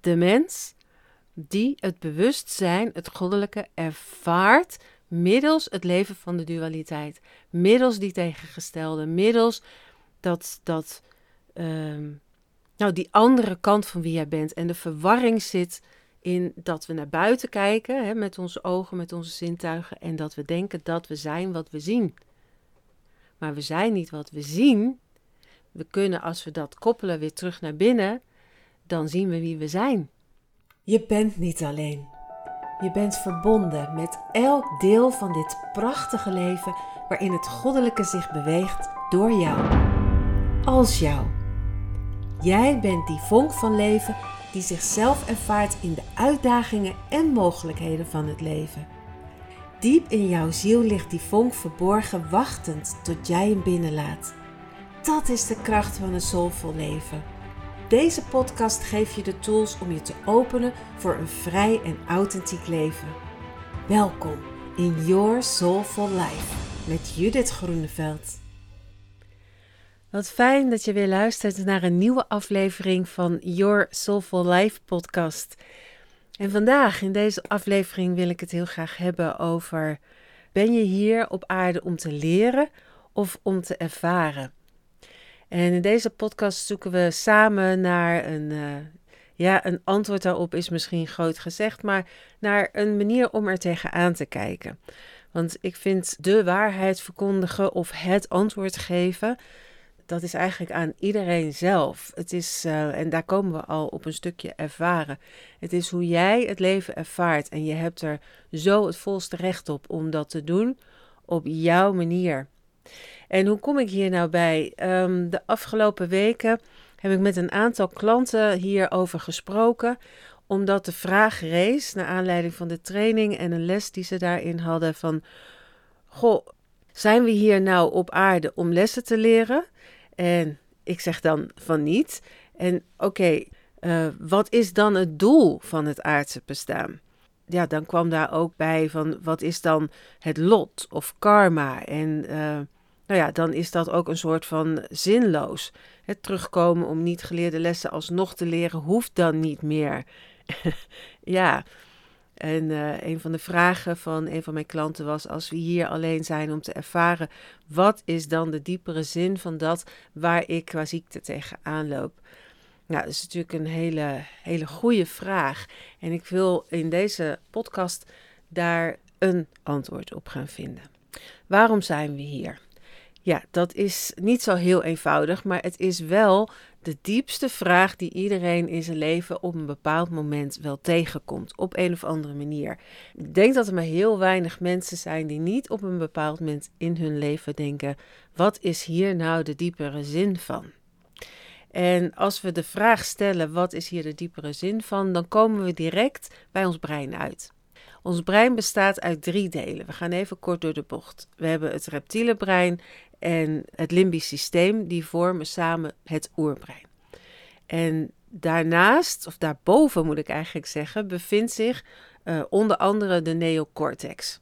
de mens die het bewustzijn, het goddelijke, ervaart middels het leven van de dualiteit. Middels die tegengestelde, middels dat, dat ehm, nou, die andere kant van wie jij bent. En de verwarring zit in dat we naar buiten kijken hè, met onze ogen, met onze zintuigen. En dat we denken dat we zijn wat we zien. Maar we zijn niet wat we zien. We kunnen, als we dat koppelen weer terug naar binnen, dan zien we wie we zijn. Je bent niet alleen. Je bent verbonden met elk deel van dit prachtige leven waarin het goddelijke zich beweegt door jou. Als jou. Jij bent die vonk van leven die zichzelf ervaart in de uitdagingen en mogelijkheden van het leven. Diep in jouw ziel ligt die vonk verborgen, wachtend tot jij hem binnenlaat. Dat is de kracht van een soulvol leven. Deze podcast geeft je de tools om je te openen voor een vrij en authentiek leven. Welkom in Your Soulful Life met Judith Groeneveld. Wat fijn dat je weer luistert naar een nieuwe aflevering van Your Soulful Life podcast. En vandaag in deze aflevering wil ik het heel graag hebben over: ben je hier op aarde om te leren of om te ervaren? En in deze podcast zoeken we samen naar een, uh, ja, een antwoord daarop is misschien groot gezegd, maar naar een manier om er tegenaan te kijken. Want ik vind de waarheid verkondigen of het antwoord geven, dat is eigenlijk aan iedereen zelf. Het is, uh, en daar komen we al op een stukje ervaren. Het is hoe jij het leven ervaart en je hebt er zo het volste recht op om dat te doen op jouw manier. En hoe kom ik hier nou bij? Ehm, de afgelopen weken heb ik met een aantal klanten hierover gesproken, omdat de vraag rees, naar aanleiding van de training en een les die ze daarin hadden, van, goh, zijn we hier nou op aarde om lessen te leren? En ik zeg dan van niet. En oké, eh, wat is dan het doel van het aardse bestaan? Ja, dan kwam daar ook bij van wat is dan het lot of karma? En uh, nou ja, dan is dat ook een soort van zinloos. Het terugkomen om niet geleerde lessen alsnog te leren hoeft dan niet meer. ja, en uh, een van de vragen van een van mijn klanten was: als we hier alleen zijn om te ervaren, wat is dan de diepere zin van dat waar ik qua ziekte tegenaan loop? Nou, dat is natuurlijk een hele, hele goede vraag. En ik wil in deze podcast daar een antwoord op gaan vinden. Waarom zijn we hier? Ja, dat is niet zo heel eenvoudig, maar het is wel de diepste vraag die iedereen in zijn leven op een bepaald moment wel tegenkomt, op een of andere manier. Ik denk dat er maar heel weinig mensen zijn die niet op een bepaald moment in hun leven denken: wat is hier nou de diepere zin van? En als we de vraag stellen: wat is hier de diepere zin van, dan komen we direct bij ons brein uit. Ons brein bestaat uit drie delen. We gaan even kort door de bocht. We hebben het reptiele brein en het limbisch systeem, die vormen samen het oerbrein. En daarnaast, of daarboven moet ik eigenlijk zeggen, bevindt zich uh, onder andere de neocortex.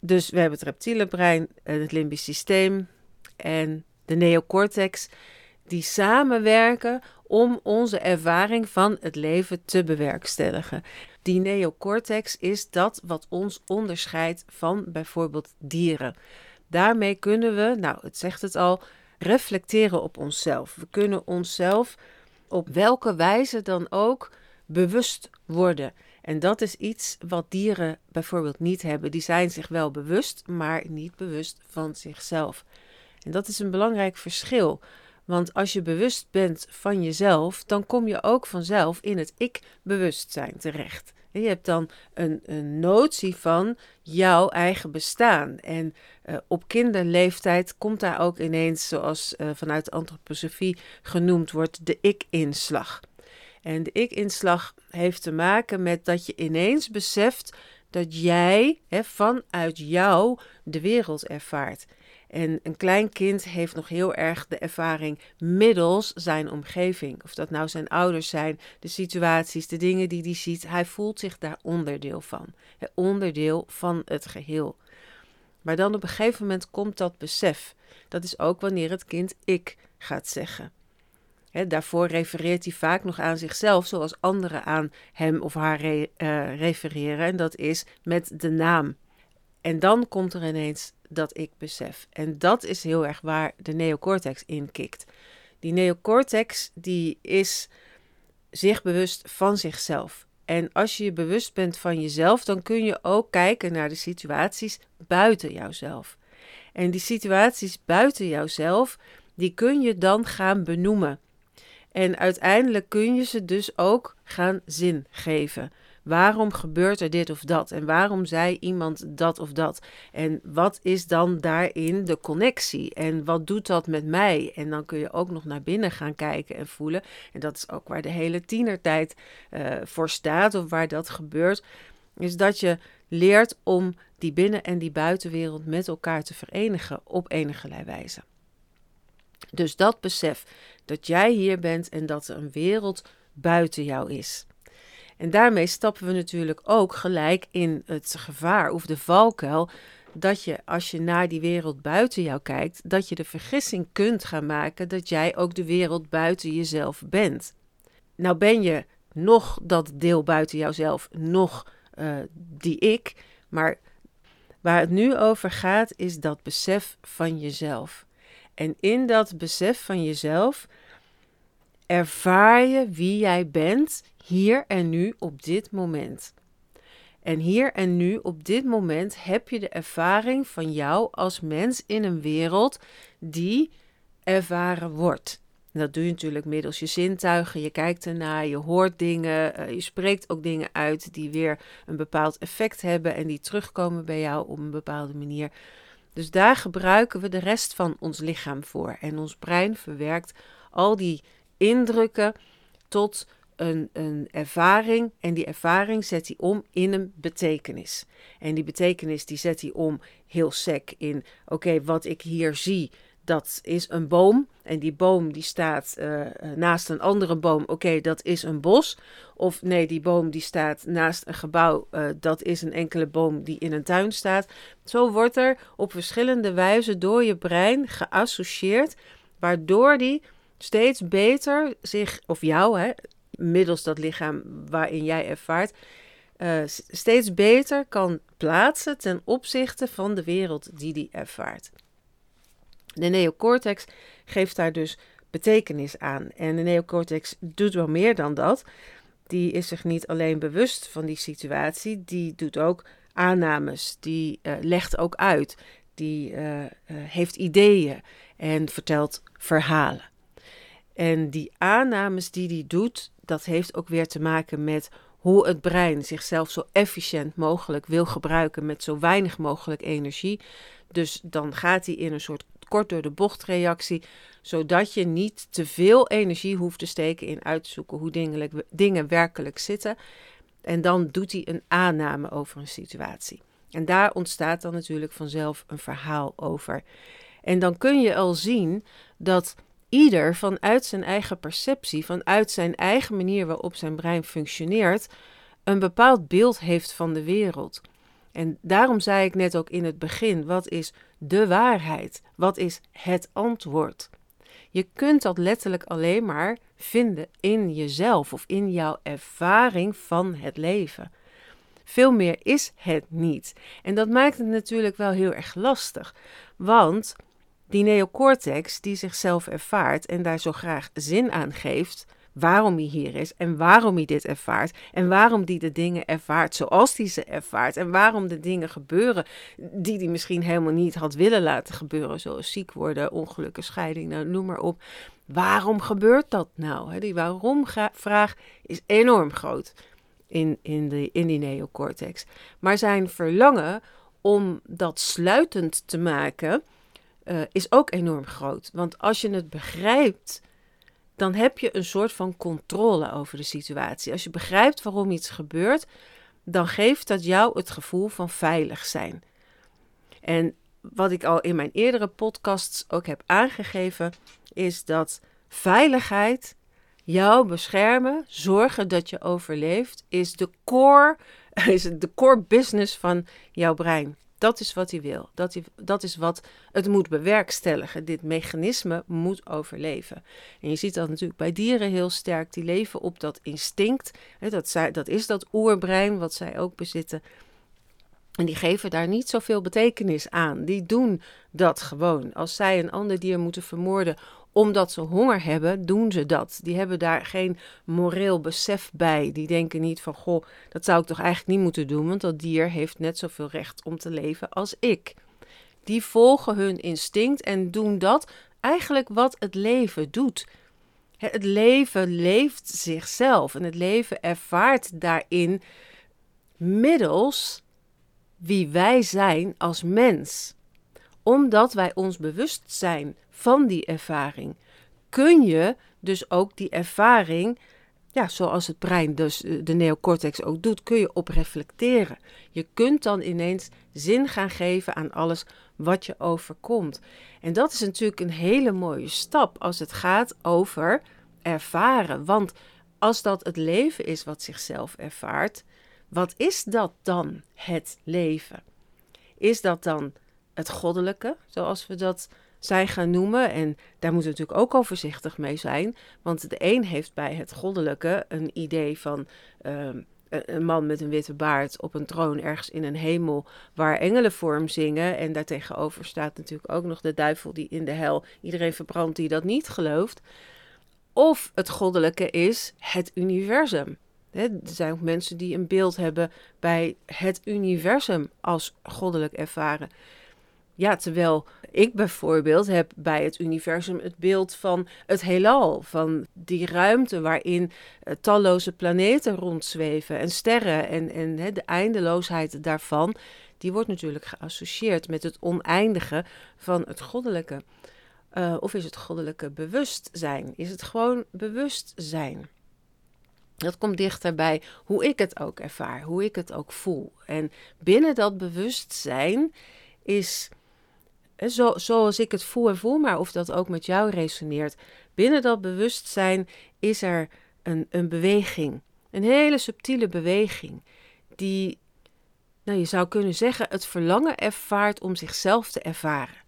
Dus we hebben het reptiele brein, het limbisch systeem en de neocortex, die samenwerken om onze ervaring van het leven te bewerkstelligen. Die neocortex is dat wat ons onderscheidt van bijvoorbeeld dieren. Daarmee kunnen we, nou het zegt het al, reflecteren op onszelf. We kunnen onszelf op welke wijze dan ook bewust worden. En dat is iets wat dieren bijvoorbeeld niet hebben. Die zijn zich wel bewust, maar niet bewust van zichzelf. En dat is een belangrijk verschil. Want als je bewust bent van jezelf, dan kom je ook vanzelf in het ik-bewustzijn terecht. Je hebt dan een, een notie van jouw eigen bestaan. En uh, op kinderleeftijd komt daar ook ineens, zoals vanuit de antroposofie genoemd wordt, de ik-inslag. En de ik-inslag heeft te maken met dat je ineens beseft dat jij hè, vanuit jou de wereld ervaart. En een klein kind heeft nog heel erg de ervaring middels zijn omgeving. Of dat nou zijn ouders zijn, de situaties, de dingen die hij ziet. Hij voelt zich daar onderdeel van. onderdeel van het geheel. Maar dan op een gegeven moment komt dat besef. Dat is ook wanneer het kind ik gaat zeggen. daarvoor refereert hij vaak nog aan zichzelf, zoals anderen aan hem of haar re, uh, refereren. En dat is met de naam. En dan komt er ineens dat ik besef. En dat is heel erg waar de neocortex in kikt. Die neocortex die is zich bewust van zichzelf. En als je je bewust bent van jezelf, dan kun je ook kijken naar de situaties buiten jouzelf. En die situaties buiten jouzelf, die kun je dan gaan benoemen. En uiteindelijk kun je ze dus ook gaan zin geven. Waarom gebeurt er dit of dat? En waarom zei iemand dat of dat? En wat is dan daarin de connectie? En wat doet dat met mij? En dan kun je ook nog naar binnen gaan kijken en voelen. En dat is ook waar de hele tienertijd uh, voor staat, of waar dat gebeurt. Is dat je leert om die binnen- en die buitenwereld met elkaar te verenigen op enige wijze. Dus dat besef dat jij hier bent en dat er een wereld buiten jou is. En daarmee stappen we natuurlijk ook gelijk in het gevaar of de valkuil dat je als je naar die wereld buiten jou kijkt, dat je de vergissing kunt gaan maken dat jij ook de wereld buiten jezelf bent. Nou ben je nog dat deel buiten jouzelf, nog uh, die ik, maar waar het nu over gaat is dat besef van jezelf. En in dat besef van jezelf ervaar je wie jij bent hier en nu op dit moment. En hier en nu op dit moment heb je de ervaring van jou als mens in een wereld die ervaren wordt. dat doe je natuurlijk middels je zintuigen. Je kijkt ernaar, je hoort dingen, uh, je spreekt ook dingen uit die weer een bepaald effect hebben en die terugkomen bij jou op een bepaalde manier. Dus daar gebruiken we de rest van ons lichaam voor. En ons brein verwerkt al die indrukken tot een, een ervaring. En die ervaring zet hij om in een betekenis. En die betekenis die zet hij om heel sec in: oké, wat ik hier zie, dat is een boom. En die boom die staat uh, naast een andere boom. Oké, dat is een bos. Of nee, die boom die staat naast een gebouw. Uh, dat is een enkele boom die in een tuin staat. Zo wordt er op verschillende wijzen door je brein geassocieerd. Waardoor die steeds beter zich, of jou, hè, middels dat lichaam waarin jij ervaart, uh, steeds beter kan plaatsen ten opzichte van de wereld die die ervaart. De neocortex geeft daar dus betekenis aan. En de neocortex doet wel meer dan dat. Die is zich niet alleen bewust van die situatie, die doet ook aannames, die uh, legt ook uit, die uh, heeft ideeën en vertelt verhalen. En die aannames die die doet, dat heeft ook weer te maken met hoe het brein zichzelf zo efficiënt mogelijk wil gebruiken met zo weinig mogelijk energie. Dus dan gaat hij in een soort kort door de bocht reactie, zodat je niet te veel energie hoeft te steken in uitzoeken hoe dingen werkelijk zitten. En dan doet hij een aanname over een situatie. En daar ontstaat dan natuurlijk vanzelf een verhaal over. En dan kun je al zien dat ieder vanuit zijn eigen perceptie, vanuit zijn eigen manier waarop zijn brein functioneert, een bepaald beeld heeft van de wereld. En daarom zei ik net ook in het begin: wat is de waarheid? Wat is het antwoord? Je kunt dat letterlijk alleen maar vinden in jezelf of in jouw ervaring van het leven. Veel meer is het niet. En dat maakt het natuurlijk wel heel erg lastig. Want die neocortex die zichzelf ervaart en daar zo graag zin aan geeft, waarom hij hier is en waarom hij dit ervaart en waarom hij de dingen ervaart zoals hij ze ervaart en waarom de dingen gebeuren die hij misschien helemaal niet had willen laten gebeuren, zoals ziek worden, ongelukken, scheiding, nou, noem maar op. Waarom gebeurt dat nou? Die waarom-vraag is enorm groot in, in, de, in die neocortex. Maar zijn verlangen om dat sluitend te maken uh, is ook enorm groot. Want als je het begrijpt, dan heb je een soort van controle over de situatie. Als je begrijpt waarom iets gebeurt, dan geeft dat jou het gevoel van veilig zijn. En wat ik al in mijn eerdere podcasts ook heb aangegeven, is dat veiligheid, jou beschermen, zorgen dat je overleeft, is de core, is de core business van jouw brein. Dat is wat hij wil. Dat, hij, dat is wat het moet bewerkstelligen. Dit mechanisme moet overleven. En je ziet dat natuurlijk bij dieren heel sterk. Die leven op dat instinct. dat, zij, dat is dat oerbrein wat zij ook bezitten. En die geven daar niet zoveel betekenis aan. Die doen dat gewoon. Als zij een ander dier moeten vermoorden omdat ze honger hebben, doen ze dat. Die hebben daar geen moreel besef bij. Die denken niet van, goh, dat zou ik toch eigenlijk niet moeten doen, want dat dier heeft net zoveel recht om te leven als ik. Die volgen hun instinct en doen dat eigenlijk wat het leven doet. Het leven leeft zichzelf en het leven ervaart daarin middels wie wij zijn als mens. Omdat wij ons bewust zijn van die ervaring, kun je dus ook die ervaring, ja, zoals het brein, dus eh, de neocortex ook doet, kun je op reflecteren. Je kunt dan ineens zin gaan geven aan alles wat je overkomt. En dat is natuurlijk een hele mooie stap als het gaat over ervaren. Want als dat het leven is wat zichzelf ervaart, wat is dat dan, het leven? Is dat dan het goddelijke, zoals we dat zijn gaan noemen? En daar moeten we natuurlijk ook overzichtig mee zijn. Want de een heeft bij het goddelijke een idee van ehm, een man met een witte baard op een troon ergens in een hemel waar engelen voor hem zingen. En daartegenover staat natuurlijk ook nog de duivel die in de hel iedereen verbrandt die dat niet gelooft. Of het goddelijke is het universum er zijn ook mensen die een beeld hebben bij het universum als goddelijk ervaren. Ja, terwijl ik bijvoorbeeld heb bij het universum het beeld van het heelal, van die ruimte waarin uh, talloze planeten rondzweven en sterren en, en de eindeloosheid daarvan, die wordt natuurlijk geassocieerd met het oneindige van het goddelijke. Uh, of is het goddelijke bewustzijn? Is het gewoon bewustzijn? Dat komt dichterbij hoe ik het ook ervaar, hoe ik het ook voel. En binnen dat bewustzijn is, zo, zoals ik het voel en voel, maar of dat ook met jou resoneert. Binnen dat bewustzijn is er een, een beweging, een hele subtiele beweging, die, nou je zou kunnen zeggen, het verlangen ervaart om zichzelf te ervaren.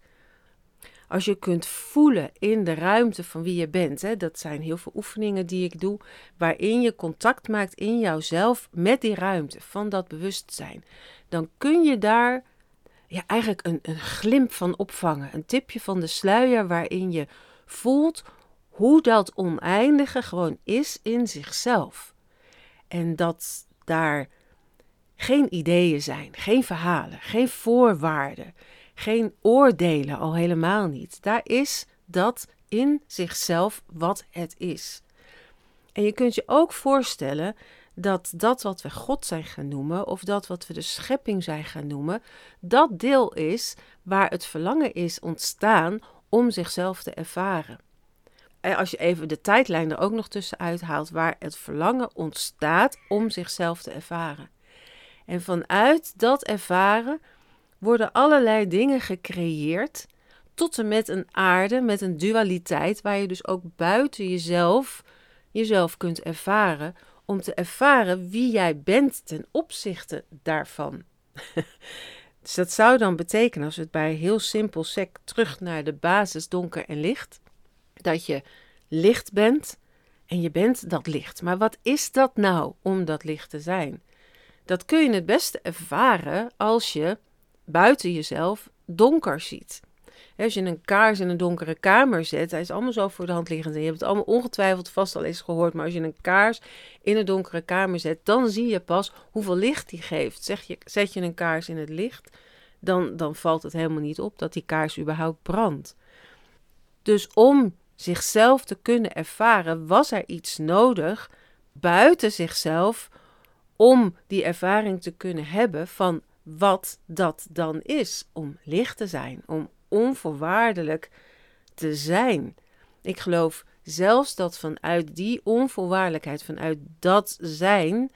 Als je kunt voelen in de ruimte van wie je bent, hè, dat zijn heel veel oefeningen die ik doe, waarin je contact maakt in jouzelf met die ruimte van dat bewustzijn, dan kun je daar ja, eigenlijk een, een glimp van opvangen, een tipje van de sluier waarin je voelt hoe dat oneindige gewoon is in zichzelf. En dat daar geen ideeën zijn, geen verhalen, geen voorwaarden, geen oordelen, al helemaal niet. Daar is dat in zichzelf wat het is. En je kunt je ook voorstellen dat dat wat we God zijn gaan noemen, of dat wat we de schepping zijn gaan noemen, dat deel is waar het verlangen is ontstaan om zichzelf te ervaren. En als je even de tijdlijn er ook nog tussenuit haalt, waar het verlangen ontstaat om zichzelf te ervaren. En vanuit dat ervaren worden allerlei dingen gecreëerd. Tot en met een aarde, met een dualiteit, waar je dus ook buiten jezelf jezelf kunt ervaren. Om te ervaren wie jij bent ten opzichte daarvan. dus dat zou dan betekenen, als we het bij heel simpel sec terug naar de basis donker en licht, dat je licht bent en je bent dat licht. Maar wat is dat nou om dat licht te zijn? Dat kun je het beste ervaren als je buiten jezelf donker ziet. Als je een kaars in een donkere kamer zet, hij is allemaal zo voor de hand liggend. En je hebt het allemaal ongetwijfeld vast al eens gehoord. Maar als je een kaars in een donkere kamer zet, dan zie je pas hoeveel licht die geeft. Zeg je, zet je een kaars in het licht, dan, dan valt het helemaal niet op dat die kaars überhaupt brandt. Dus om zichzelf te kunnen ervaren, was er iets nodig buiten zichzelf om die ervaring te kunnen hebben van wat dat dan is om licht te zijn, om onvoorwaardelijk te zijn. Ik geloof zelfs dat vanuit die onvoorwaardelijkheid, vanuit dat zijn,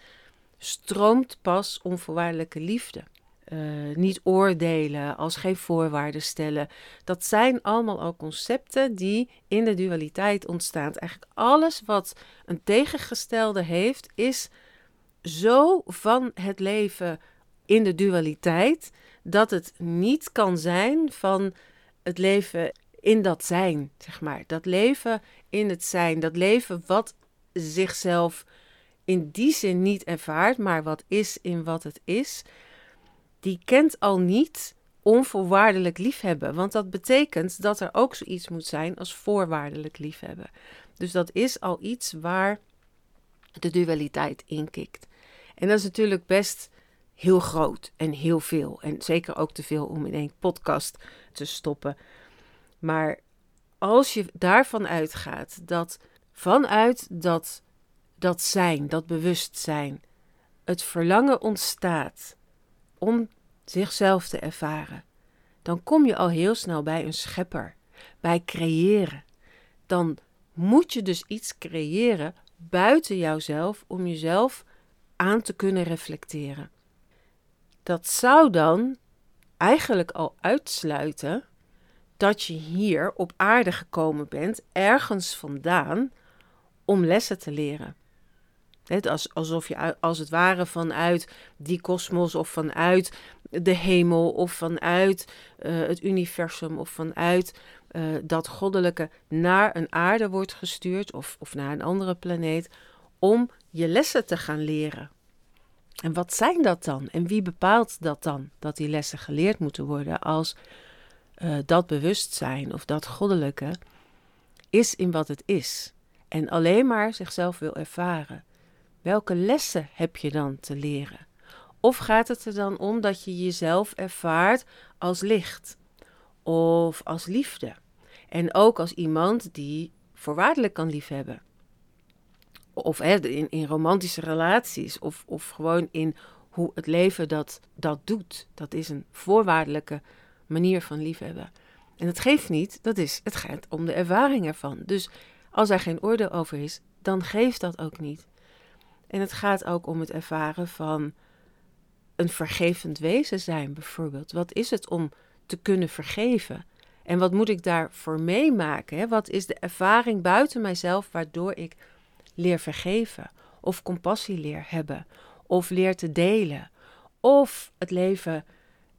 stroomt pas onvoorwaardelijke liefde. Uh, niet oordelen, als geen voorwaarden stellen. Dat zijn allemaal al concepten die in de dualiteit ontstaan. Eigenlijk alles wat een tegengestelde heeft, is zo van het leven in de dualiteit dat het niet kan zijn van het leven in dat zijn, zeg maar. Dat leven in het zijn, dat leven wat zichzelf in die zin niet ervaart, maar wat is in wat het is, die kent al niet onvoorwaardelijk liefhebben. Want dat betekent dat er ook zoiets moet zijn als voorwaardelijk liefhebben. Dus dat is al iets waar de dualiteit inkikt. En dat is natuurlijk best heel groot en heel veel. En zeker ook te veel om in één podcast te stoppen. Maar als je daarvan uitgaat dat vanuit dat, dat zijn, dat bewustzijn, het verlangen ontstaat om zichzelf te ervaren, dan kom je al heel snel bij een schepper, bij creëren. Dan moet je dus iets creëren buiten jouzelf om jezelf aan te kunnen reflecteren. Dat zou dan eigenlijk al uitsluiten dat je hier op aarde gekomen bent, ergens vandaan, om lessen te leren. Het als, alsof je als het ware vanuit die kosmos of vanuit de hemel of vanuit uh, het universum of vanuit uh, dat goddelijke naar een aarde wordt gestuurd of, of naar een andere planeet om je lessen te gaan leren. En wat zijn dat dan? En wie bepaalt dat dan? Dat die lessen geleerd moeten worden als uh, dat bewustzijn of dat goddelijke is in wat het is. En alleen maar zichzelf wil ervaren. Welke lessen heb je dan te leren? Of gaat het er dan om dat je jezelf ervaart als licht of als liefde? En ook als iemand die voorwaardelijk kan liefhebben. Of hè, in, in romantische relaties, of, of gewoon in hoe het leven dat, dat doet. Dat is een voorwaardelijke manier van liefhebben. En het geeft niet, dat is, het gaat om de ervaring ervan. Dus als er geen oordeel over is, dan geeft dat ook niet. En het gaat ook om het ervaren van een vergevend wezen zijn, bijvoorbeeld. Wat is het om te kunnen vergeven? En wat moet ik daarvoor meemaken? Hè? Wat is de ervaring buiten mijzelf waardoor ik leer vergeven? Of compassie leer hebben? Of leer te delen? Of het leven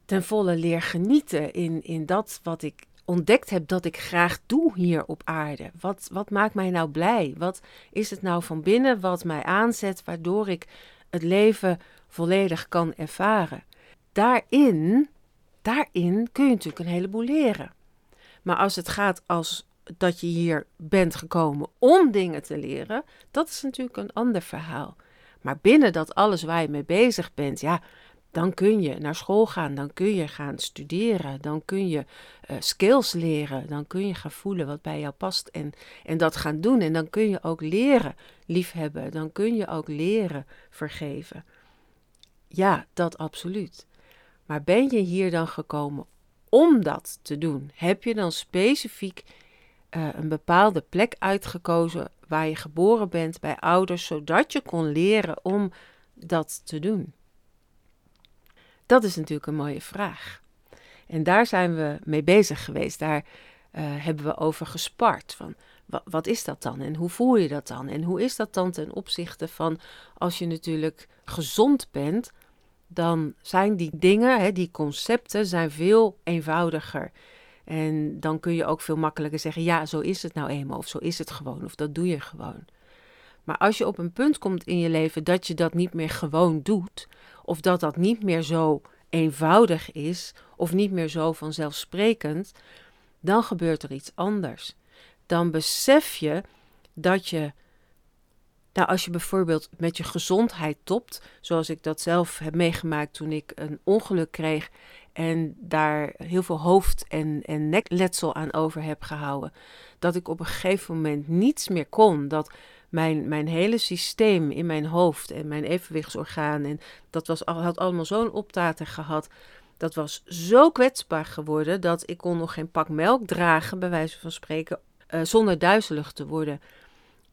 ten volle leer genieten in, in dat wat ik ontdekt heb dat ik graag doe hier op aarde. Wat, wat maakt mij nou blij? Wat is het nou van binnen wat mij aanzet, waardoor ik het leven volledig kan ervaren? Daarin, daarin kun je natuurlijk een heleboel leren. Maar als het gaat als dat je hier bent gekomen om dingen te leren, dat is natuurlijk een ander verhaal. Maar binnen dat alles waar je mee bezig bent, ja, dan kun je naar school gaan, dan kun je gaan studeren, dan kun je uh, skills leren, dan kun je gaan voelen wat bij jou past en, en dat gaan doen. En dan kun je ook leren liefhebben, dan kun je ook leren vergeven. Ja, dat absoluut. Maar ben je hier dan gekomen om dat te doen? Heb je dan specifiek uh, een bepaalde plek uitgekozen waar je geboren bent bij ouders, zodat je kon leren om dat te doen? Dat is natuurlijk een mooie vraag. En daar zijn we mee bezig geweest. Daar uh, hebben we over gespart. Van, wat is dat dan en hoe voel je dat dan? En hoe is dat dan ten opzichte van als je natuurlijk gezond bent, dan zijn die dingen, hè, die concepten, zijn veel eenvoudiger. En dan kun je ook veel makkelijker zeggen, ja, zo is het nou eenmaal, of zo is het gewoon, of dat doe je gewoon. Maar als je op een punt komt in je leven dat je dat niet meer gewoon doet, of dat dat niet meer zo eenvoudig is, of niet meer zo vanzelfsprekend, dan gebeurt er iets anders. Dan besef je dat je, nou als je bijvoorbeeld met je gezondheid topt, zoals ik dat zelf heb meegemaakt toen ik een ongeluk kreeg en daar heel veel hoofd- en, en nekletsel aan over heb gehouden, dat ik op een gegeven moment niets meer kon, dat mijn, mijn hele systeem in mijn hoofd en mijn evenwichtsorgaan. En dat was, had allemaal zo'n optater gehad. Dat was zo kwetsbaar geworden dat ik kon nog geen pak melk dragen, bij wijze van spreken, uh, zonder duizelig te worden.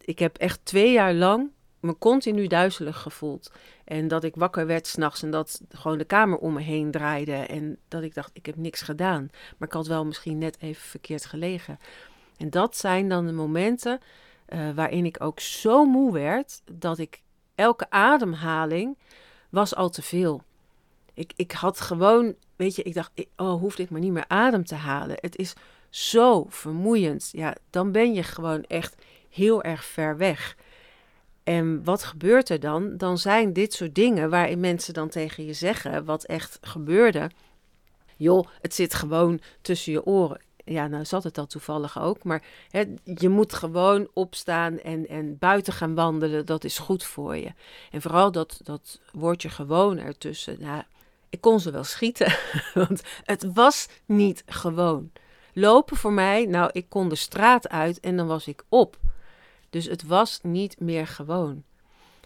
Ik heb echt twee jaar lang me continu duizelig gevoeld. En dat ik wakker werd s'nachts en dat gewoon de kamer om me heen draaide. En dat ik dacht, ik heb niks gedaan. Maar ik had wel misschien net even verkeerd gelegen. En dat zijn dan de momenten uh, waarin ik ook zo moe werd dat ik elke ademhaling was al te veel. Ik, ik had gewoon, weet je, ik dacht, oh, hoefde ik maar niet meer adem te halen. Het is zo vermoeiend. Ja, dan ben je gewoon echt heel erg ver weg. En wat gebeurt er dan? Dan zijn dit soort dingen waarin mensen dan tegen je zeggen, wat echt gebeurde. Joh, het zit gewoon tussen je oren. Ja, nou zat het dat toevallig ook. Maar hè, je moet gewoon opstaan en, en buiten gaan wandelen. Dat is goed voor je. En vooral dat, dat woordje gewoon ertussen. Nou, ik kon ze wel schieten. Want het was niet gewoon. Lopen voor mij, nou, ik kon de straat uit en dan was ik op. Dus het was niet meer gewoon.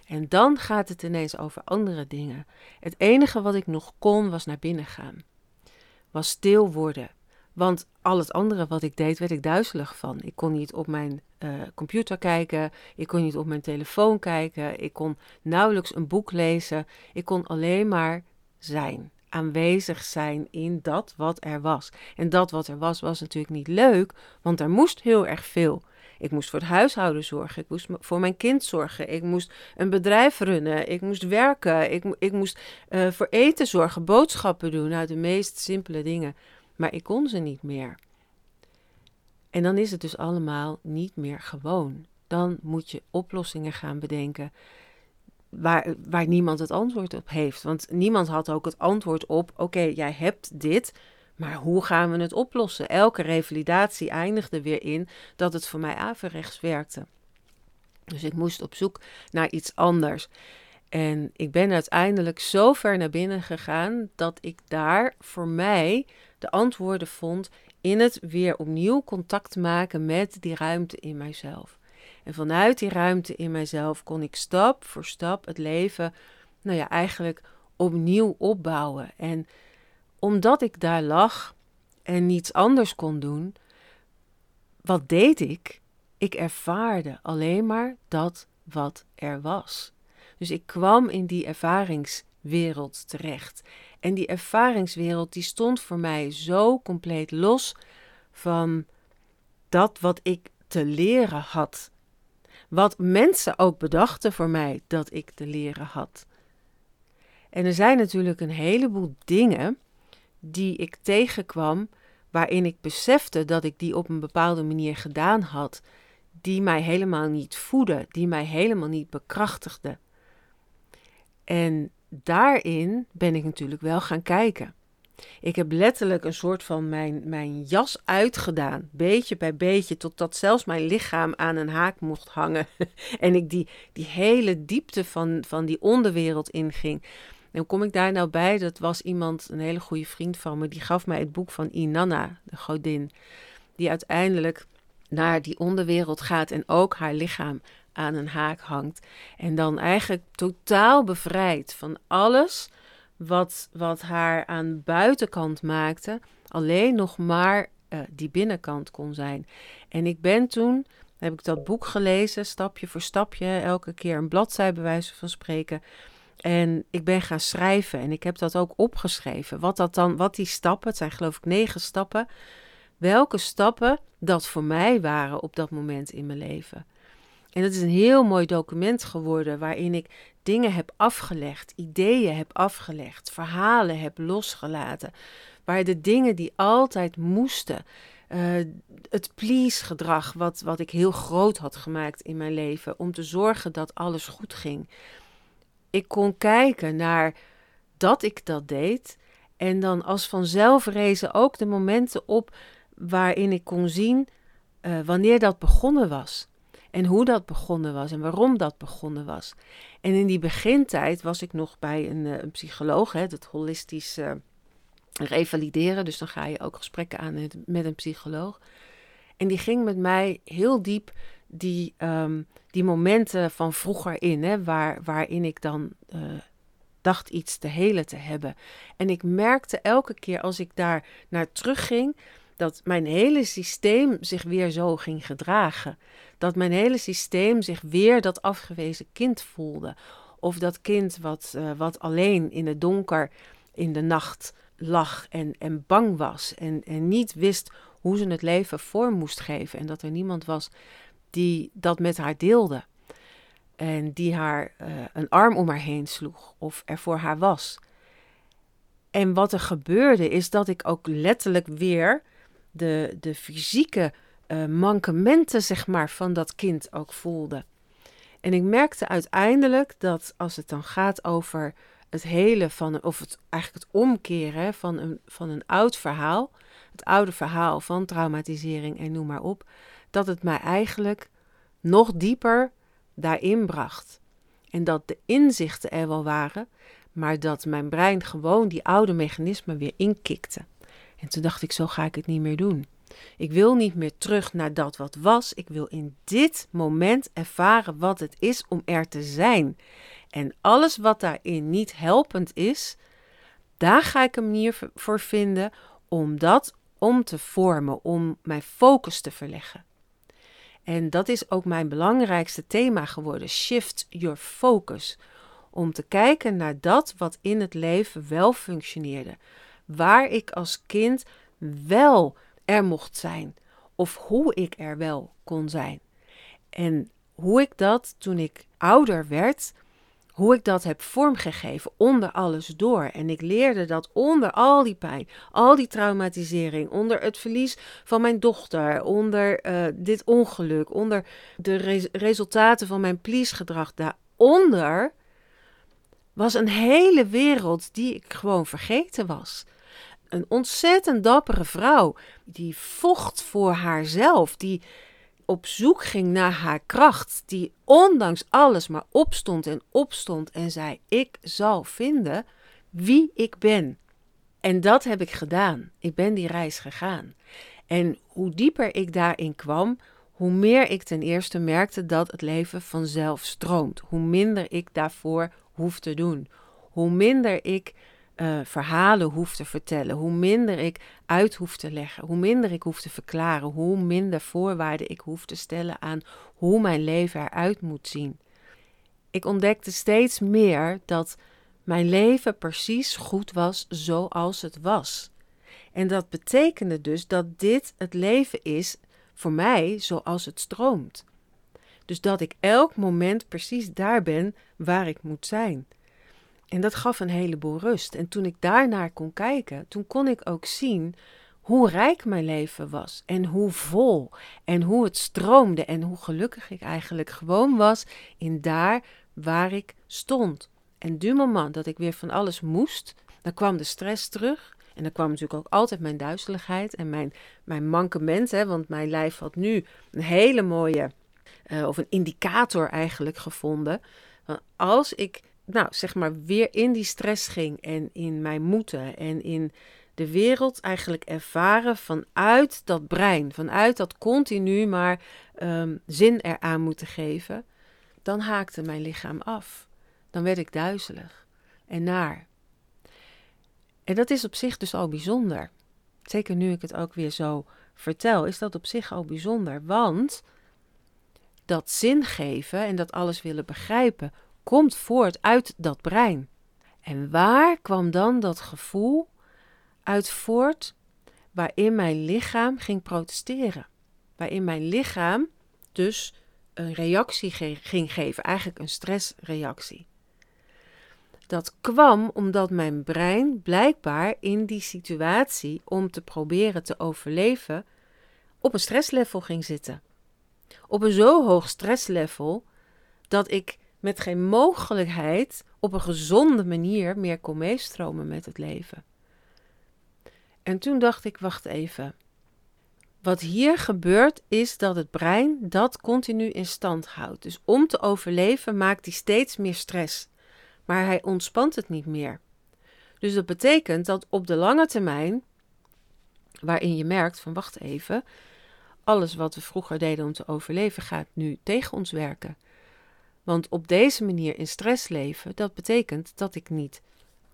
En dan gaat het ineens over andere dingen. Het enige wat ik nog kon was naar binnen gaan. Was stil worden. Want al het andere wat ik deed, werd ik duizelig van. Ik kon niet op mijn uh, computer kijken. Ik kon niet op mijn telefoon kijken. Ik kon nauwelijks een boek lezen. Ik kon alleen maar zijn. Aanwezig zijn in dat wat er was. En dat wat er was, was natuurlijk niet leuk, want er moest heel erg veel. Ik moest voor het huishouden zorgen. Ik moest voor mijn kind zorgen. Ik moest een bedrijf runnen. Ik moest werken. Ik, ik moest uh, voor eten zorgen, boodschappen doen. Nou, de meest simpele dingen. Maar ik kon ze niet meer. En dan is het dus allemaal niet meer gewoon. Dan moet je oplossingen gaan bedenken waar, waar niemand het antwoord op heeft. Want niemand had ook het antwoord op: oké, jij hebt dit. Maar hoe gaan we het oplossen? Elke revalidatie eindigde weer in dat het voor mij averechts werkte. Dus ik moest op zoek naar iets anders. En ik ben uiteindelijk zo ver naar binnen gegaan dat ik daar voor mij de antwoorden vond in het weer opnieuw contact maken met die ruimte in mijzelf. En vanuit die ruimte in mijzelf kon ik stap voor stap het leven, nou ja, eigenlijk opnieuw opbouwen. En omdat ik daar lag en niets anders kon doen, wat deed ik? Ik ervaarde alleen maar dat wat er was. Dus ik kwam in die ervaringswereld terecht. En die ervaringswereld die stond voor mij zo compleet los van dat wat ik te leren had. Wat mensen ook bedachten voor mij dat ik te leren had. En er zijn natuurlijk een heleboel dingen die ik tegenkwam, waarin ik besefte dat ik die op een bepaalde manier gedaan had, die mij helemaal niet voeden, die mij helemaal niet bekrachtigden. En daarin ben ik natuurlijk wel gaan kijken. Ik heb letterlijk een soort van mijn, mijn jas uitgedaan, beetje bij beetje, totdat zelfs mijn lichaam aan een haak mocht hangen. en ik die, die hele diepte van, van die onderwereld inging. En kom ik daar nou bij? Dat was iemand, een hele goede vriend van me, die gaf mij het boek van Inanna, de godin. Die uiteindelijk naar die onderwereld gaat en ook haar lichaam aan een haak hangt. En dan eigenlijk totaal bevrijd van alles wat, wat haar aan buitenkant maakte, alleen nog maar uh, die binnenkant kon zijn. En ik ben toen, heb ik dat boek gelezen, stapje voor stapje, elke keer een bladzij bij wijze van spreken. En ik ben gaan schrijven en ik heb dat ook opgeschreven. Wat dat dan, wat die stappen, het zijn geloof ik negen stappen, welke stappen dat voor mij waren op dat moment in mijn leven. En dat is een heel mooi document geworden waarin ik dingen heb afgelegd, ideeën heb afgelegd, verhalen heb losgelaten. Waar de dingen die altijd moesten, uh, het please-gedrag wat, wat ik heel groot had gemaakt in mijn leven, om te zorgen dat alles goed ging. Ik kon kijken naar dat ik dat deed. En dan als vanzelf rezen ook de momenten op waarin ik kon zien uh, wanneer dat begonnen was. En hoe dat begonnen was en waarom dat begonnen was. En in die begintijd was ik nog bij een, een psycholoog, hè, dat holistisch uh, revalideren. Dus dan ga je ook gesprekken aan met, een psycholoog. En die ging met mij heel diep die, um, die momenten van vroeger in, hè, waar, waarin ik dan uh, dacht iets te helen te hebben. En ik merkte elke keer als ik daar naar terugging, dat mijn hele systeem zich weer zo ging gedragen. Dat mijn hele systeem zich weer dat afgewezen kind voelde. Of dat kind wat, uh, wat alleen in het donker in de nacht lag en, en bang was. En, en niet wist hoe ze het leven vorm moest geven. En dat er niemand was die dat met haar deelde. En die haar uh, een arm om haar heen sloeg of er voor haar was. En wat er gebeurde is dat ik ook letterlijk weer de, de fysieke uh, mankementen zeg maar, van dat kind ook voelde. En ik merkte uiteindelijk dat als het dan gaat over het hele van, of het eigenlijk het omkeren van een, van een oud verhaal, het oude verhaal van traumatisering en noem maar op, dat het mij eigenlijk nog dieper daarin bracht. En dat de inzichten er wel waren, maar dat mijn brein gewoon die oude mechanismen weer inkikte. En toen dacht ik, zo ga ik het niet meer doen. Ik wil niet meer terug naar dat wat was. Ik wil in dit moment ervaren wat het is om er te zijn. En alles wat daarin niet helpend is, daar ga ik een manier voor vinden om dat om te vormen, om mijn focus te verleggen. En dat is ook mijn belangrijkste thema geworden: shift your focus. Om te kijken naar dat wat in het leven wel functioneerde. Waar ik als kind wel er mocht zijn. Of hoe ik er wel kon zijn. En hoe ik dat toen ik ouder werd, hoe ik dat heb vormgegeven onder alles door. En ik leerde dat onder al die pijn, al die traumatisering, onder het verlies van mijn dochter, onder uh, dit ongeluk, onder de res resultaten van mijn please-gedrag, daaronder was een hele wereld die ik gewoon vergeten was. Een ontzettend dappere vrouw die vocht voor haarzelf, die op zoek ging naar haar kracht, die ondanks alles maar opstond en opstond en zei: Ik zal vinden wie ik ben. En dat heb ik gedaan. Ik ben die reis gegaan. En hoe dieper ik daarin kwam, hoe meer ik ten eerste merkte dat het leven vanzelf stroomt. Hoe minder ik daarvoor hoef te doen. Hoe minder ik uh, verhalen hoef te vertellen, hoe minder ik uit hoef te leggen, hoe minder ik hoef te verklaren, hoe minder voorwaarden ik hoef te stellen aan hoe mijn leven eruit moet zien. Ik ontdekte steeds meer dat mijn leven precies goed was zoals het was. En dat betekende dus dat dit het leven is voor mij zoals het stroomt. Dus dat ik elk moment precies daar ben waar ik moet zijn. En dat gaf een heleboel rust. En toen ik daarnaar kon kijken, toen kon ik ook zien hoe rijk mijn leven was en hoe vol en hoe het stroomde en hoe gelukkig ik eigenlijk gewoon was in daar waar ik stond. En du moment dat ik weer van alles moest, dan kwam de stress terug. En dan kwam natuurlijk ook altijd mijn duizeligheid en mijn, mijn mankement. Hè, want mijn lijf had nu een hele mooie, uh, of een indicator eigenlijk gevonden. Als ik nou, zeg maar, weer in die stress ging en in mijn moeten en in de wereld eigenlijk ervaren vanuit dat brein, vanuit dat continu maar um, zin eraan moeten geven, dan haakte mijn lichaam af. Dan werd ik duizelig en naar. En dat is op zich dus al bijzonder. Zeker nu ik het ook weer zo vertel, is dat op zich al bijzonder. Want dat zin geven en dat alles willen begrijpen komt voort uit dat brein. En waar kwam dan dat gevoel uit voort waarin mijn lichaam ging protesteren? Waarin mijn lichaam dus een reactie ging geven, eigenlijk een stressreactie. Dat kwam omdat mijn brein blijkbaar in die situatie om te proberen te overleven op een stresslevel ging zitten. Op een zo hoog stresslevel dat ik met geen mogelijkheid op een gezonde manier meer kon meestromen met het leven. En toen dacht ik, wacht even. Wat hier gebeurt is dat het brein dat continu in stand houdt. Dus om te overleven maakt hij steeds meer stress. Maar hij ontspant het niet meer. Dus dat betekent dat op de lange termijn, waarin je merkt van wacht even, alles wat we vroeger deden om te overleven gaat nu tegen ons werken. Want op deze manier in stress leven, dat betekent dat ik niet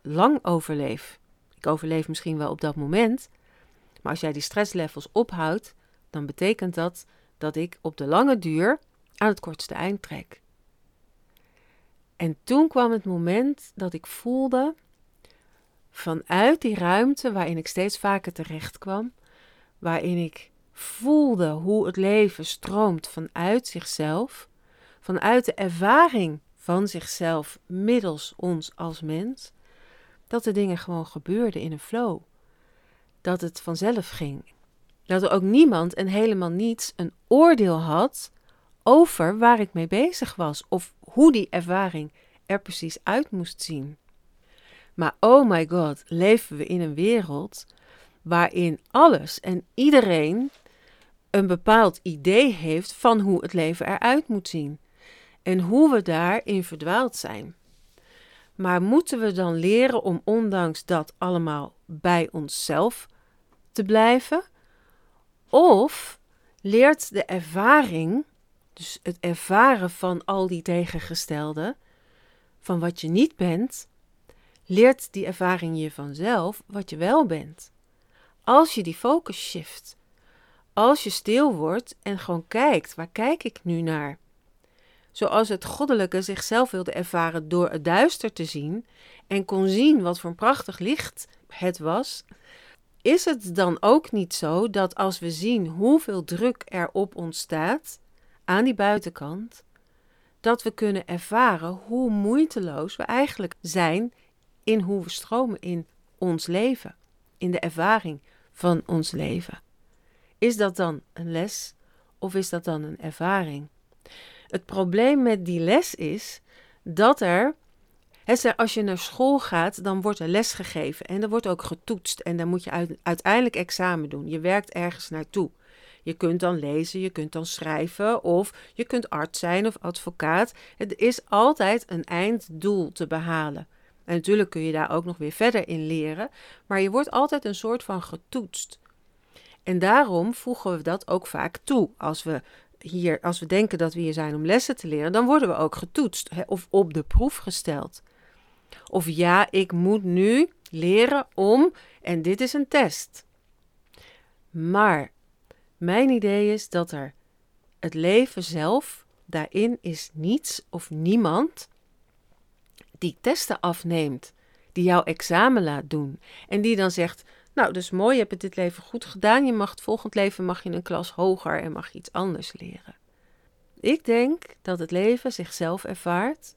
lang overleef. Ik overleef misschien wel op dat moment, maar als jij die stresslevels ophoudt, dan betekent dat dat ik op de lange duur aan het kortste eind trek. En toen kwam het moment dat ik voelde, vanuit die ruimte waarin ik steeds vaker terecht kwam, waarin ik voelde hoe het leven stroomt vanuit zichzelf, vanuit de ervaring van zichzelf middels ons als mens, Dat de dingen gewoon gebeurden in een flow. Dat het vanzelf ging. Dat er ook niemand en helemaal niets een oordeel had over waar ik mee bezig was of hoe die ervaring er precies uit moest zien. Maar oh my god, leven we in een wereld waarin alles en iedereen een bepaald idee heeft van hoe het leven eruit moet zien en hoe we daarin verdwaald zijn. Maar moeten we dan leren om ondanks dat allemaal bij onszelf te blijven? Of leert de ervaring, dus het ervaren van al die tegengestelden, van wat je niet bent, leert die ervaring je vanzelf wat je wel bent. Als je die focus shift, als je stil wordt en gewoon kijkt, waar kijk ik nu naar? Zoals het goddelijke zichzelf wilde ervaren door het duister te zien en kon zien wat voor een prachtig licht het was, is het dan ook niet zo dat als we zien hoeveel druk er op ons staat aan die buitenkant, dat we kunnen ervaren hoe moeiteloos we eigenlijk zijn in hoe we stromen in ons leven, in de ervaring van ons leven. Is dat dan een les of is dat dan een ervaring? Het probleem met die les is dat er, als je naar school gaat, dan wordt er les gegeven en er wordt ook getoetst en dan moet je uiteindelijk examen doen. Je werkt ergens naartoe. Je kunt dan lezen, je kunt dan schrijven of je kunt arts zijn of advocaat. Het is altijd een einddoel te behalen. En natuurlijk kun je daar ook nog weer verder in leren, maar je wordt altijd een soort van getoetst. En daarom voegen we dat ook vaak toe. Als we hier, als we denken dat we hier zijn om lessen te leren, dan worden we ook getoetst hè, of op de proef gesteld. Of ja, ik moet nu leren om en dit is een test. Maar mijn idee is dat er het leven zelf, daarin is niets of niemand die testen afneemt, die jouw examen laat doen en die dan zegt: Nou, dus mooi, je hebt het dit leven goed gedaan. Je mag het volgend leven mag je een klas hoger en mag je iets anders leren. Ik denk dat het leven zichzelf ervaart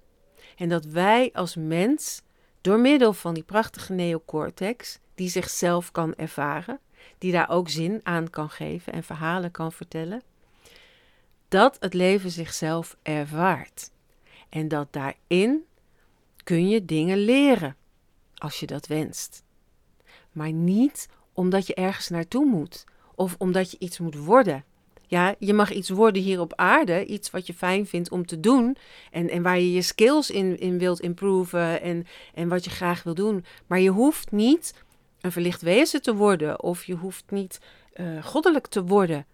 en dat wij als mens door middel van die prachtige neocortex, die zichzelf kan ervaren, die daar ook zin aan kan geven en verhalen kan vertellen, dat het leven zichzelf ervaart. En dat daarin kun je dingen leren, als je dat wenst. Maar niet omdat je ergens naartoe moet of omdat je iets moet worden. Ja, je mag iets worden hier op aarde, iets wat je fijn vindt om te doen en, en waar je je skills in, in wilt improven en, en wat je graag wil doen. Maar je hoeft niet een verlicht wezen te worden of je hoeft niet uh, goddelijk te worden,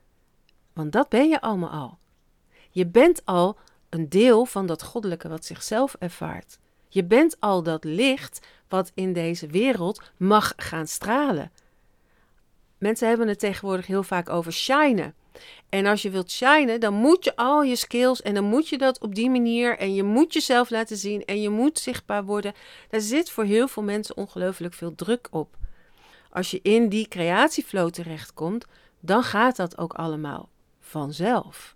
want dat ben je allemaal al. Je bent al een deel van dat goddelijke wat zichzelf ervaart. Je bent al dat licht wat in deze wereld mag gaan stralen. Mensen hebben het tegenwoordig heel vaak over shinen. En als je wilt shinen, dan moet je al je skills en dan moet je dat op die manier en je moet jezelf laten zien en je moet zichtbaar worden. Daar zit voor heel veel mensen ongelooflijk veel druk op. Als je in die creatieflow terechtkomt, dan gaat dat ook allemaal vanzelf.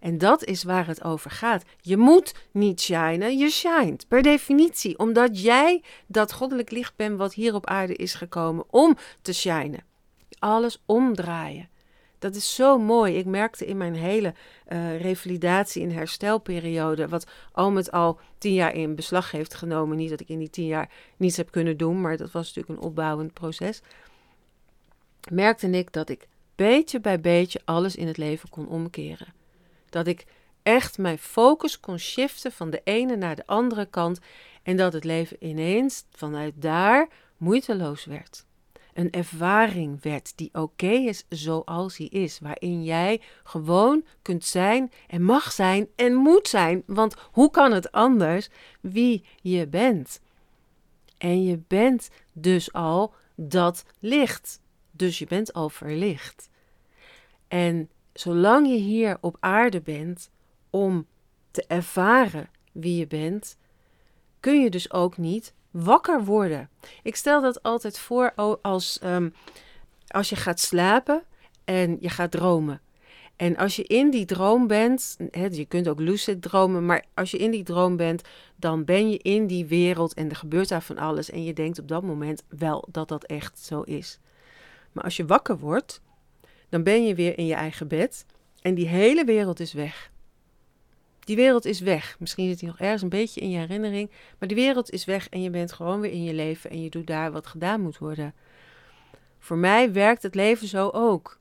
En dat is waar het over gaat. Je moet niet shinen, je shined. Per definitie, omdat jij dat goddelijk licht bent wat hier op aarde is gekomen om te shinen. Alles omdraaien. Dat is zo mooi. Ik merkte in mijn hele uh, revalidatie- en herstelperiode, wat al met al tien jaar in beslag heeft genomen. Niet dat ik in die tien jaar niets heb kunnen doen, maar dat was natuurlijk een opbouwend proces. Merkte ik dat ik beetje bij beetje alles in het leven kon omkeren. Dat ik echt mijn focus kon shiften van de ene naar de andere kant en dat het leven ineens vanuit daar moeiteloos werd. Een ervaring werd die oké is zoals hij is, waarin jij gewoon kunt zijn en mag zijn en moet zijn, want hoe kan het anders wie je bent? En je bent dus al dat licht. Dus je bent al verlicht. En zolang je hier op aarde bent om te ervaren wie je bent, kun je dus ook niet wakker worden. Ik stel dat altijd voor als, um, als je gaat slapen en je gaat dromen. En als je in die droom bent, je kunt ook lucid dromen, maar als je in die droom bent, dan ben je in die wereld en er gebeurt daar van alles. En je denkt op dat moment wel dat dat echt zo is. Maar als je wakker wordt, dan ben je weer in je eigen bed en die hele wereld is weg. Die wereld is weg. Misschien zit die nog ergens een beetje in je herinnering, maar die wereld is weg en je bent gewoon weer in je leven en je doet daar wat gedaan moet worden. Voor mij werkt het leven zo ook.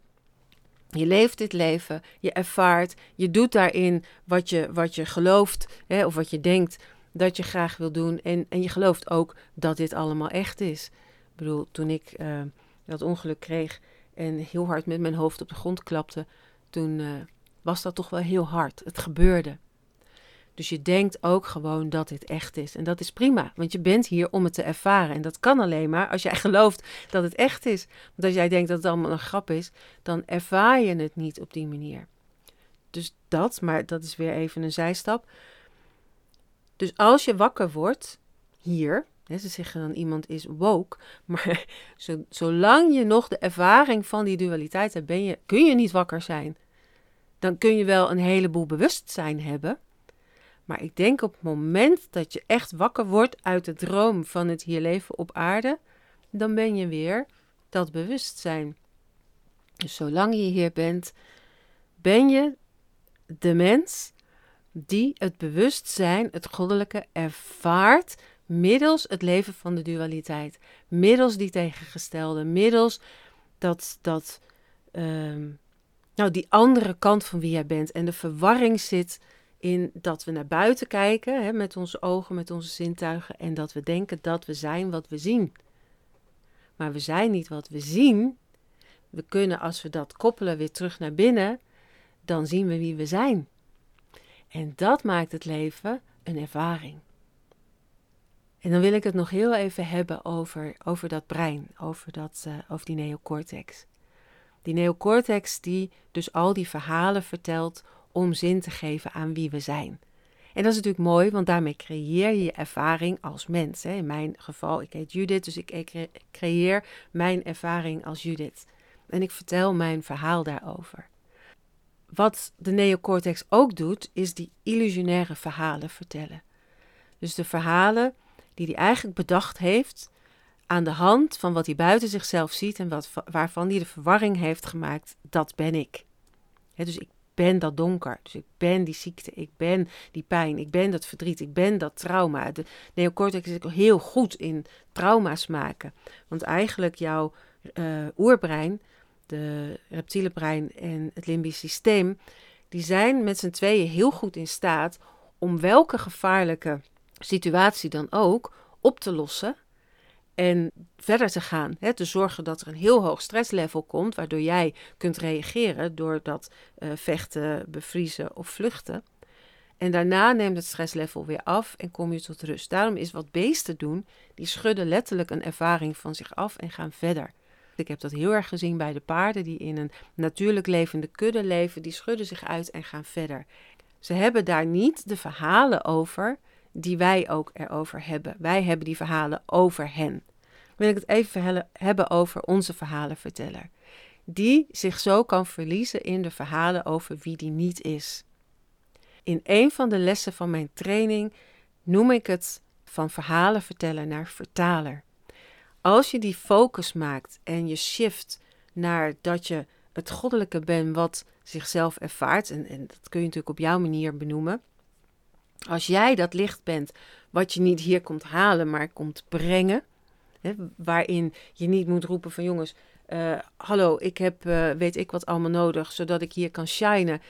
Je leeft dit leven, je ervaart, je doet daarin wat je, wat je gelooft hè, of wat je denkt dat je graag wil doen. En, en je gelooft ook dat dit allemaal echt is. Ik bedoel, toen ik uh, dat ongeluk kreeg en heel hard met mijn hoofd op de grond klapte, toen uh, was dat toch wel heel hard. Het gebeurde. Dus je denkt ook gewoon dat dit echt is. En dat is prima, want je bent hier om het te ervaren. En dat kan alleen maar als jij gelooft dat het echt is. Want als jij denkt dat het allemaal een grap is, dan ervaar je het niet op die manier. Dus dat, maar dat is weer even een zijstap. Dus als je wakker wordt, hier, ze zeggen dan iemand is woke, maar zolang je nog de ervaring van die dualiteit hebt, ben je, kun je niet wakker zijn. Dan kun je wel een heleboel bewustzijn hebben, maar ik denk op het moment dat je echt wakker wordt uit de droom van het hier leven op aarde, dan ben je weer dat bewustzijn. Dus zolang je hier bent, ben je de mens die het bewustzijn, het goddelijke, ervaart middels het leven van de dualiteit. Middels die tegengestelde, middels dat, dat ehm, nou, die andere kant van wie jij bent. En de verwarring zit in dat we naar buiten kijken hè, met onze ogen, met onze zintuigen en dat we denken dat we zijn wat we zien. Maar we zijn niet wat we zien. We kunnen, als we dat koppelen weer terug naar binnen, dan zien we wie we zijn. En dat maakt het leven een ervaring. En dan wil ik het nog heel even hebben over, over dat brein, over, dat, uh, over die neocortex. Die neocortex die dus al die verhalen vertelt om zin te geven aan wie we zijn. En dat is natuurlijk mooi, want daarmee creëer je je ervaring als mens. Hè. In mijn geval, ik heet Judith, dus ik creëer mijn ervaring als Judith. En ik vertel mijn verhaal daarover. Wat de neocortex ook doet, is die illusionaire verhalen vertellen. Dus de verhalen die hij eigenlijk bedacht heeft aan de hand van wat hij buiten zichzelf ziet en wat, waarvan hij de verwarring heeft gemaakt, dat ben ik. dus ik ben dat donker. Dus ik ben die ziekte, ik ben die pijn, ik ben dat verdriet, ik ben dat trauma. De neocortex is heel goed in trauma's maken. Want eigenlijk jouw uh, oerbrein, de reptiele brein en het limbisch systeem, die zijn met z'n tweeën heel goed in staat om welke gevaarlijke situatie dan ook op te lossen en verder te gaan. Hè, te zorgen dat er een heel hoog stresslevel komt, waardoor jij kunt reageren door dat uh, vechten, bevriezen of vluchten. En daarna neemt het stresslevel weer af en kom je tot rust. Daarom is wat beesten doen, die schudden letterlijk een ervaring van zich af en gaan verder. Ik heb dat heel erg gezien bij de paarden die in een natuurlijk levende kudde leven, die schudden zich uit en gaan verder. Ze hebben daar niet de verhalen over die wij ook erover hebben. Wij hebben die verhalen over hen. Wil ik het even hebben over onze verhalenverteller. Die zich zo kan verliezen in de verhalen over wie die niet is. In een van de lessen van mijn training noem ik het van verhalenverteller naar vertaler. Als je die focus maakt en je shift naar dat je het goddelijke bent wat zichzelf ervaart, en, en dat kun je natuurlijk op jouw manier benoemen, als jij dat licht bent, wat je niet hier komt halen, maar komt brengen, hè, waarin je niet moet roepen van jongens, uh, hallo, ik heb uh, weet ik wat allemaal nodig, zodat ik hier kan shinen.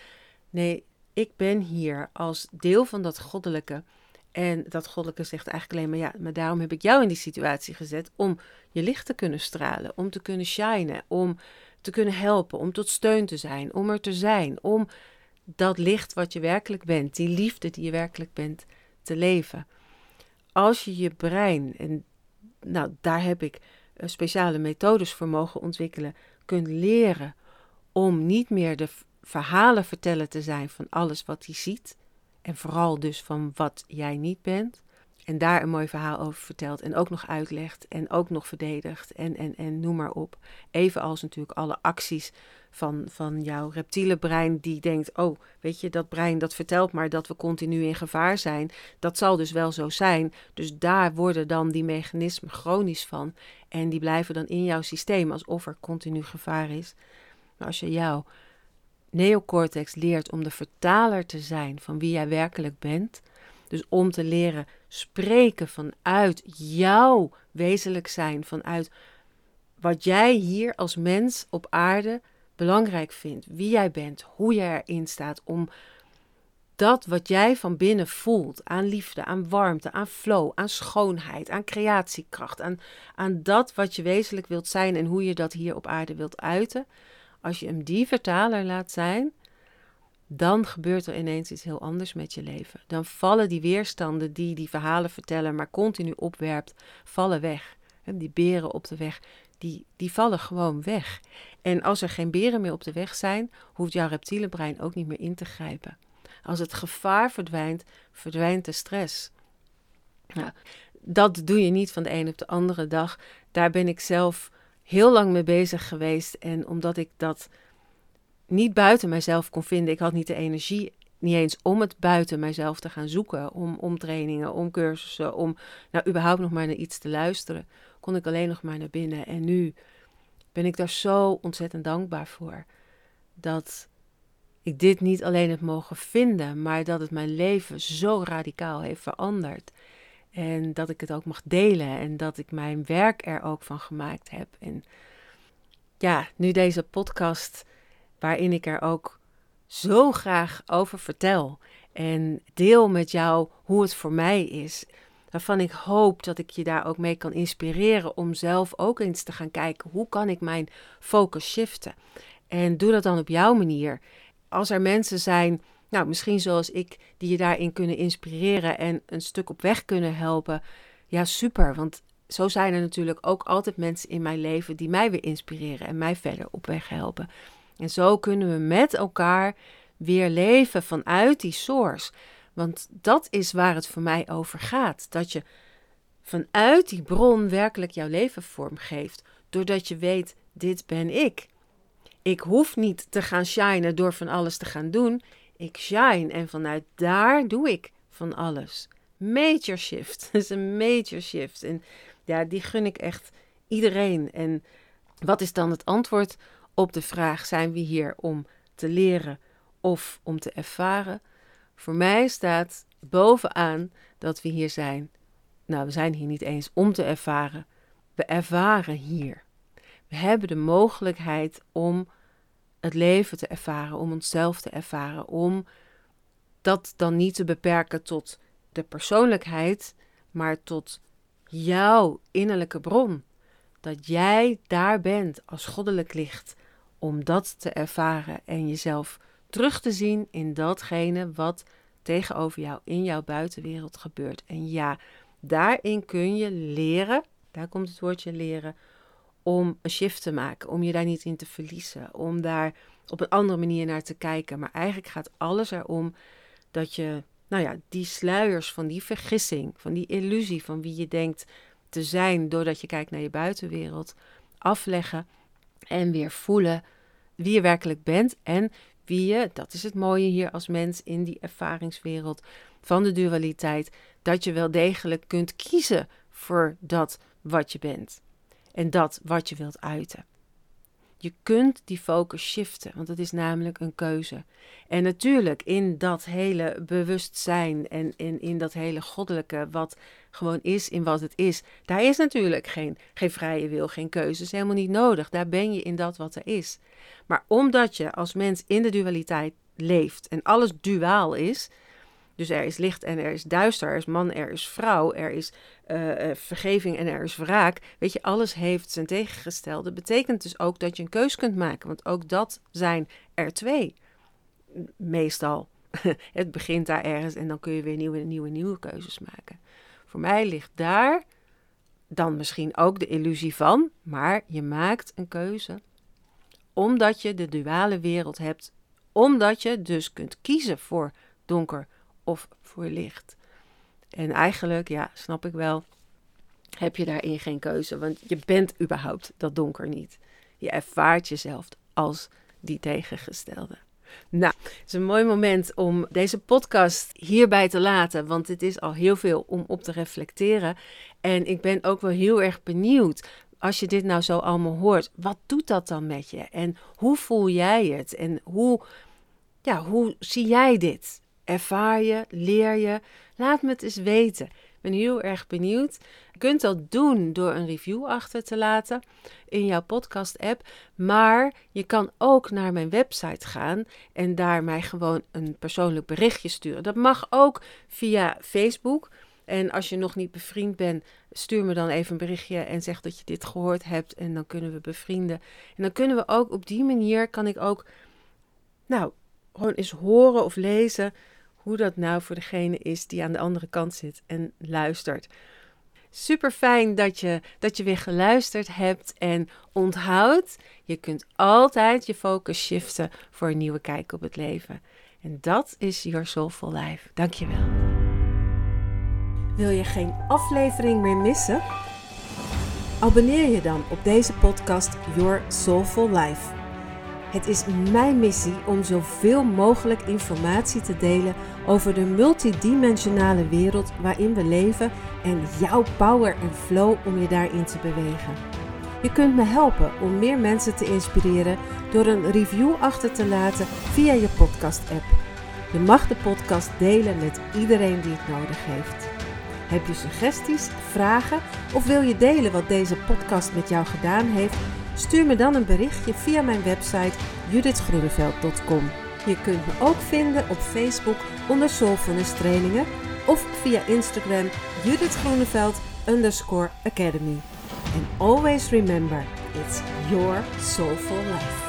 Nee, ik ben hier als deel van dat goddelijke. En dat goddelijke zegt eigenlijk alleen maar ja, maar daarom heb ik jou in die situatie gezet om je licht te kunnen stralen, om te kunnen shinen, om te kunnen helpen, om tot steun te zijn, om er te zijn, om dat licht wat je werkelijk bent, die liefde die je werkelijk bent, te leven. Als je je brein, en nou, daar heb ik uh, speciale methodes voor mogen ontwikkelen, kunt leren om niet meer de verhalen vertellen te zijn van alles wat hij ziet, en vooral dus van wat jij niet bent, en daar een mooi verhaal over vertelt en ook nog uitlegt en ook nog verdedigt en, en, en noem maar op. Evenals natuurlijk alle acties van, van jouw reptiele brein die denkt, oh, weet je, dat brein dat vertelt maar dat we continu in gevaar zijn. Dat zal dus wel zo zijn. Dus daar worden dan die mechanismen chronisch van. En die blijven dan in jouw systeem alsof er continu gevaar is. Maar als je jouw neocortex leert om de vertaler te zijn van wie jij werkelijk bent, dus om te leren spreken vanuit jouw wezenlijk zijn, vanuit wat jij hier als mens op aarde belangrijk vindt, wie jij bent, hoe je erin staat, om dat wat jij van binnen voelt aan liefde, aan warmte, aan flow, aan schoonheid, aan creatiekracht, aan, aan dat wat je wezenlijk wilt zijn en hoe je dat hier op aarde wilt uiten, als je hem die vertaler laat zijn, dan gebeurt er ineens iets heel anders met je leven. Dan vallen die weerstanden die die verhalen vertellen, maar continu opwerpt, vallen weg. Die beren op de weg, die, die vallen gewoon weg. En als er geen beren meer op de weg zijn, hoeft jouw reptiele brein ook niet meer in te grijpen. Als het gevaar verdwijnt, verdwijnt de stress. Nou, dat doe je niet van de een op de andere dag. Daar ben ik zelf heel lang mee bezig geweest. En omdat ik dat niet buiten mijzelf kon vinden, ik had niet de energie, niet eens om het buiten mijzelf te gaan zoeken. Om, om trainingen, om cursussen, om nou überhaupt nog maar naar iets te luisteren. Kon ik alleen nog maar naar binnen. En nu ben ik daar zo ontzettend dankbaar voor. Dat ik dit niet alleen heb mogen vinden, maar dat het mijn leven zo radicaal heeft veranderd. En dat ik het ook mag delen en dat ik mijn werk er ook van gemaakt heb. En ja, nu deze podcast, waarin ik er ook zo graag over vertel en deel met jou hoe het voor mij is. Waarvan ik hoop dat ik je daar ook mee kan inspireren om zelf ook eens te gaan kijken hoe kan ik mijn focus shiften. En doe dat dan op jouw manier. Als er mensen zijn nou, misschien zoals ik, die je daarin kunnen inspireren en een stuk op weg kunnen helpen. Ja, super. Want zo zijn er natuurlijk ook altijd mensen in mijn leven die mij weer inspireren en mij verder op weg helpen. En zo kunnen we met elkaar weer leven vanuit die source. Want dat is waar het voor mij over gaat. Dat je vanuit die bron werkelijk jouw leven vormgeeft. Doordat je weet, dit ben ik. Ik hoef niet te gaan shinen door van alles te gaan doen. Ik shine en vanuit daar doe ik van alles. Major shift. Dat is een major shift. En ja, die gun ik echt iedereen. En wat is dan het antwoord op de vraag: zijn we hier om te leren of om te ervaren? Voor mij staat bovenaan dat we hier zijn. Nou, we zijn hier niet eens om te ervaren. We ervaren hier. We hebben de mogelijkheid om het leven te ervaren, om onszelf te ervaren, om dat dan niet te beperken tot de persoonlijkheid, maar tot jouw innerlijke bron. Dat jij daar bent als goddelijk licht om dat te ervaren en jezelf terug te zien in datgene wat tegenover jou in jouw buitenwereld gebeurt. En ja, daarin kun je leren, daar komt het woordje leren, om een shift te maken, om je daar niet in te verliezen, om daar op een andere manier naar te kijken. Maar eigenlijk gaat alles erom dat je, nou ja, die sluiers van die vergissing, van die illusie van wie je denkt te zijn doordat je kijkt naar je buitenwereld, afleggen en weer voelen wie je werkelijk bent en wie je, dat is het mooie hier als mens in die ervaringswereld van de dualiteit, dat je wel degelijk kunt kiezen voor dat wat je bent en dat wat je wilt uiten. Je kunt die focus shiften, want het is namelijk een keuze. En natuurlijk in dat hele bewustzijn en in, in dat hele goddelijke, wat gewoon is in wat het is, daar is natuurlijk geen, geen vrije wil, geen keuze, helemaal niet nodig. Daar ben je in dat wat er is. Maar omdat je als mens in de dualiteit leeft en alles duaal is, dus er is licht en er is duister, er is man, er is vrouw, er is uh, vergeving en er is wraak. Weet je, alles heeft zijn tegengestelde. Betekent dus ook dat je een keus kunt maken, want ook dat zijn er twee. Meestal. Het begint daar ergens en dan kun je weer nieuwe, nieuwe, nieuwe keuzes maken. Mij ligt daar dan misschien ook de illusie van, maar je maakt een keuze omdat je de duale wereld hebt, omdat je dus kunt kiezen voor donker of voor licht. En eigenlijk, ja, snap ik wel, heb je daarin geen keuze, want je bent überhaupt dat donker niet. Je ervaart jezelf als die tegengestelde. Nou, het is een mooi moment om deze podcast hierbij te laten, want het is al heel veel om op te reflecteren. En ik ben ook wel heel erg benieuwd, als je dit nou zo allemaal hoort, wat doet dat dan met je? En hoe voel jij het? En hoe, ja, hoe zie jij dit? Ervaar je? Leer je? Laat me het eens weten. Ben heel erg benieuwd. Je kunt dat doen door een review achter te laten in jouw podcast-app. Maar je kan ook naar mijn website gaan en daar mij gewoon een persoonlijk berichtje sturen. Dat mag ook via Facebook. En als je nog niet bevriend bent, stuur me dan even een berichtje en zeg dat je dit gehoord hebt. En dan kunnen we bevrienden. En dan kunnen we ook op die manier, kan ik ook, nou, gewoon eens horen of lezen hoe dat nou voor degene is die aan de andere kant zit en luistert. Super fijn dat je, dat je weer geluisterd hebt en onthoud, je kunt altijd je focus shiften voor een nieuwe kijk op het leven. En dat is Your Soulful Life. Dankjewel. Wil je geen aflevering meer missen? Abonneer je dan op deze podcast Your Soulful Life. Het is mijn missie om zoveel mogelijk informatie te delen over de multidimensionale wereld waarin we leven en jouw power en flow om je daarin te bewegen. Je kunt me helpen om meer mensen te inspireren door een review achter te laten via je podcast-app. Je mag de podcast delen met iedereen die het nodig heeft. Heb je suggesties, vragen of wil je delen wat deze podcast met jou gedaan heeft? Stuur me dan een berichtje via mijn website judithgroeneveld.com. Je kunt me ook vinden op Facebook onder Soulfulness Trainingen of via Instagram Judith Groeneveld underscore Academy. And always remember, it's your soulful life.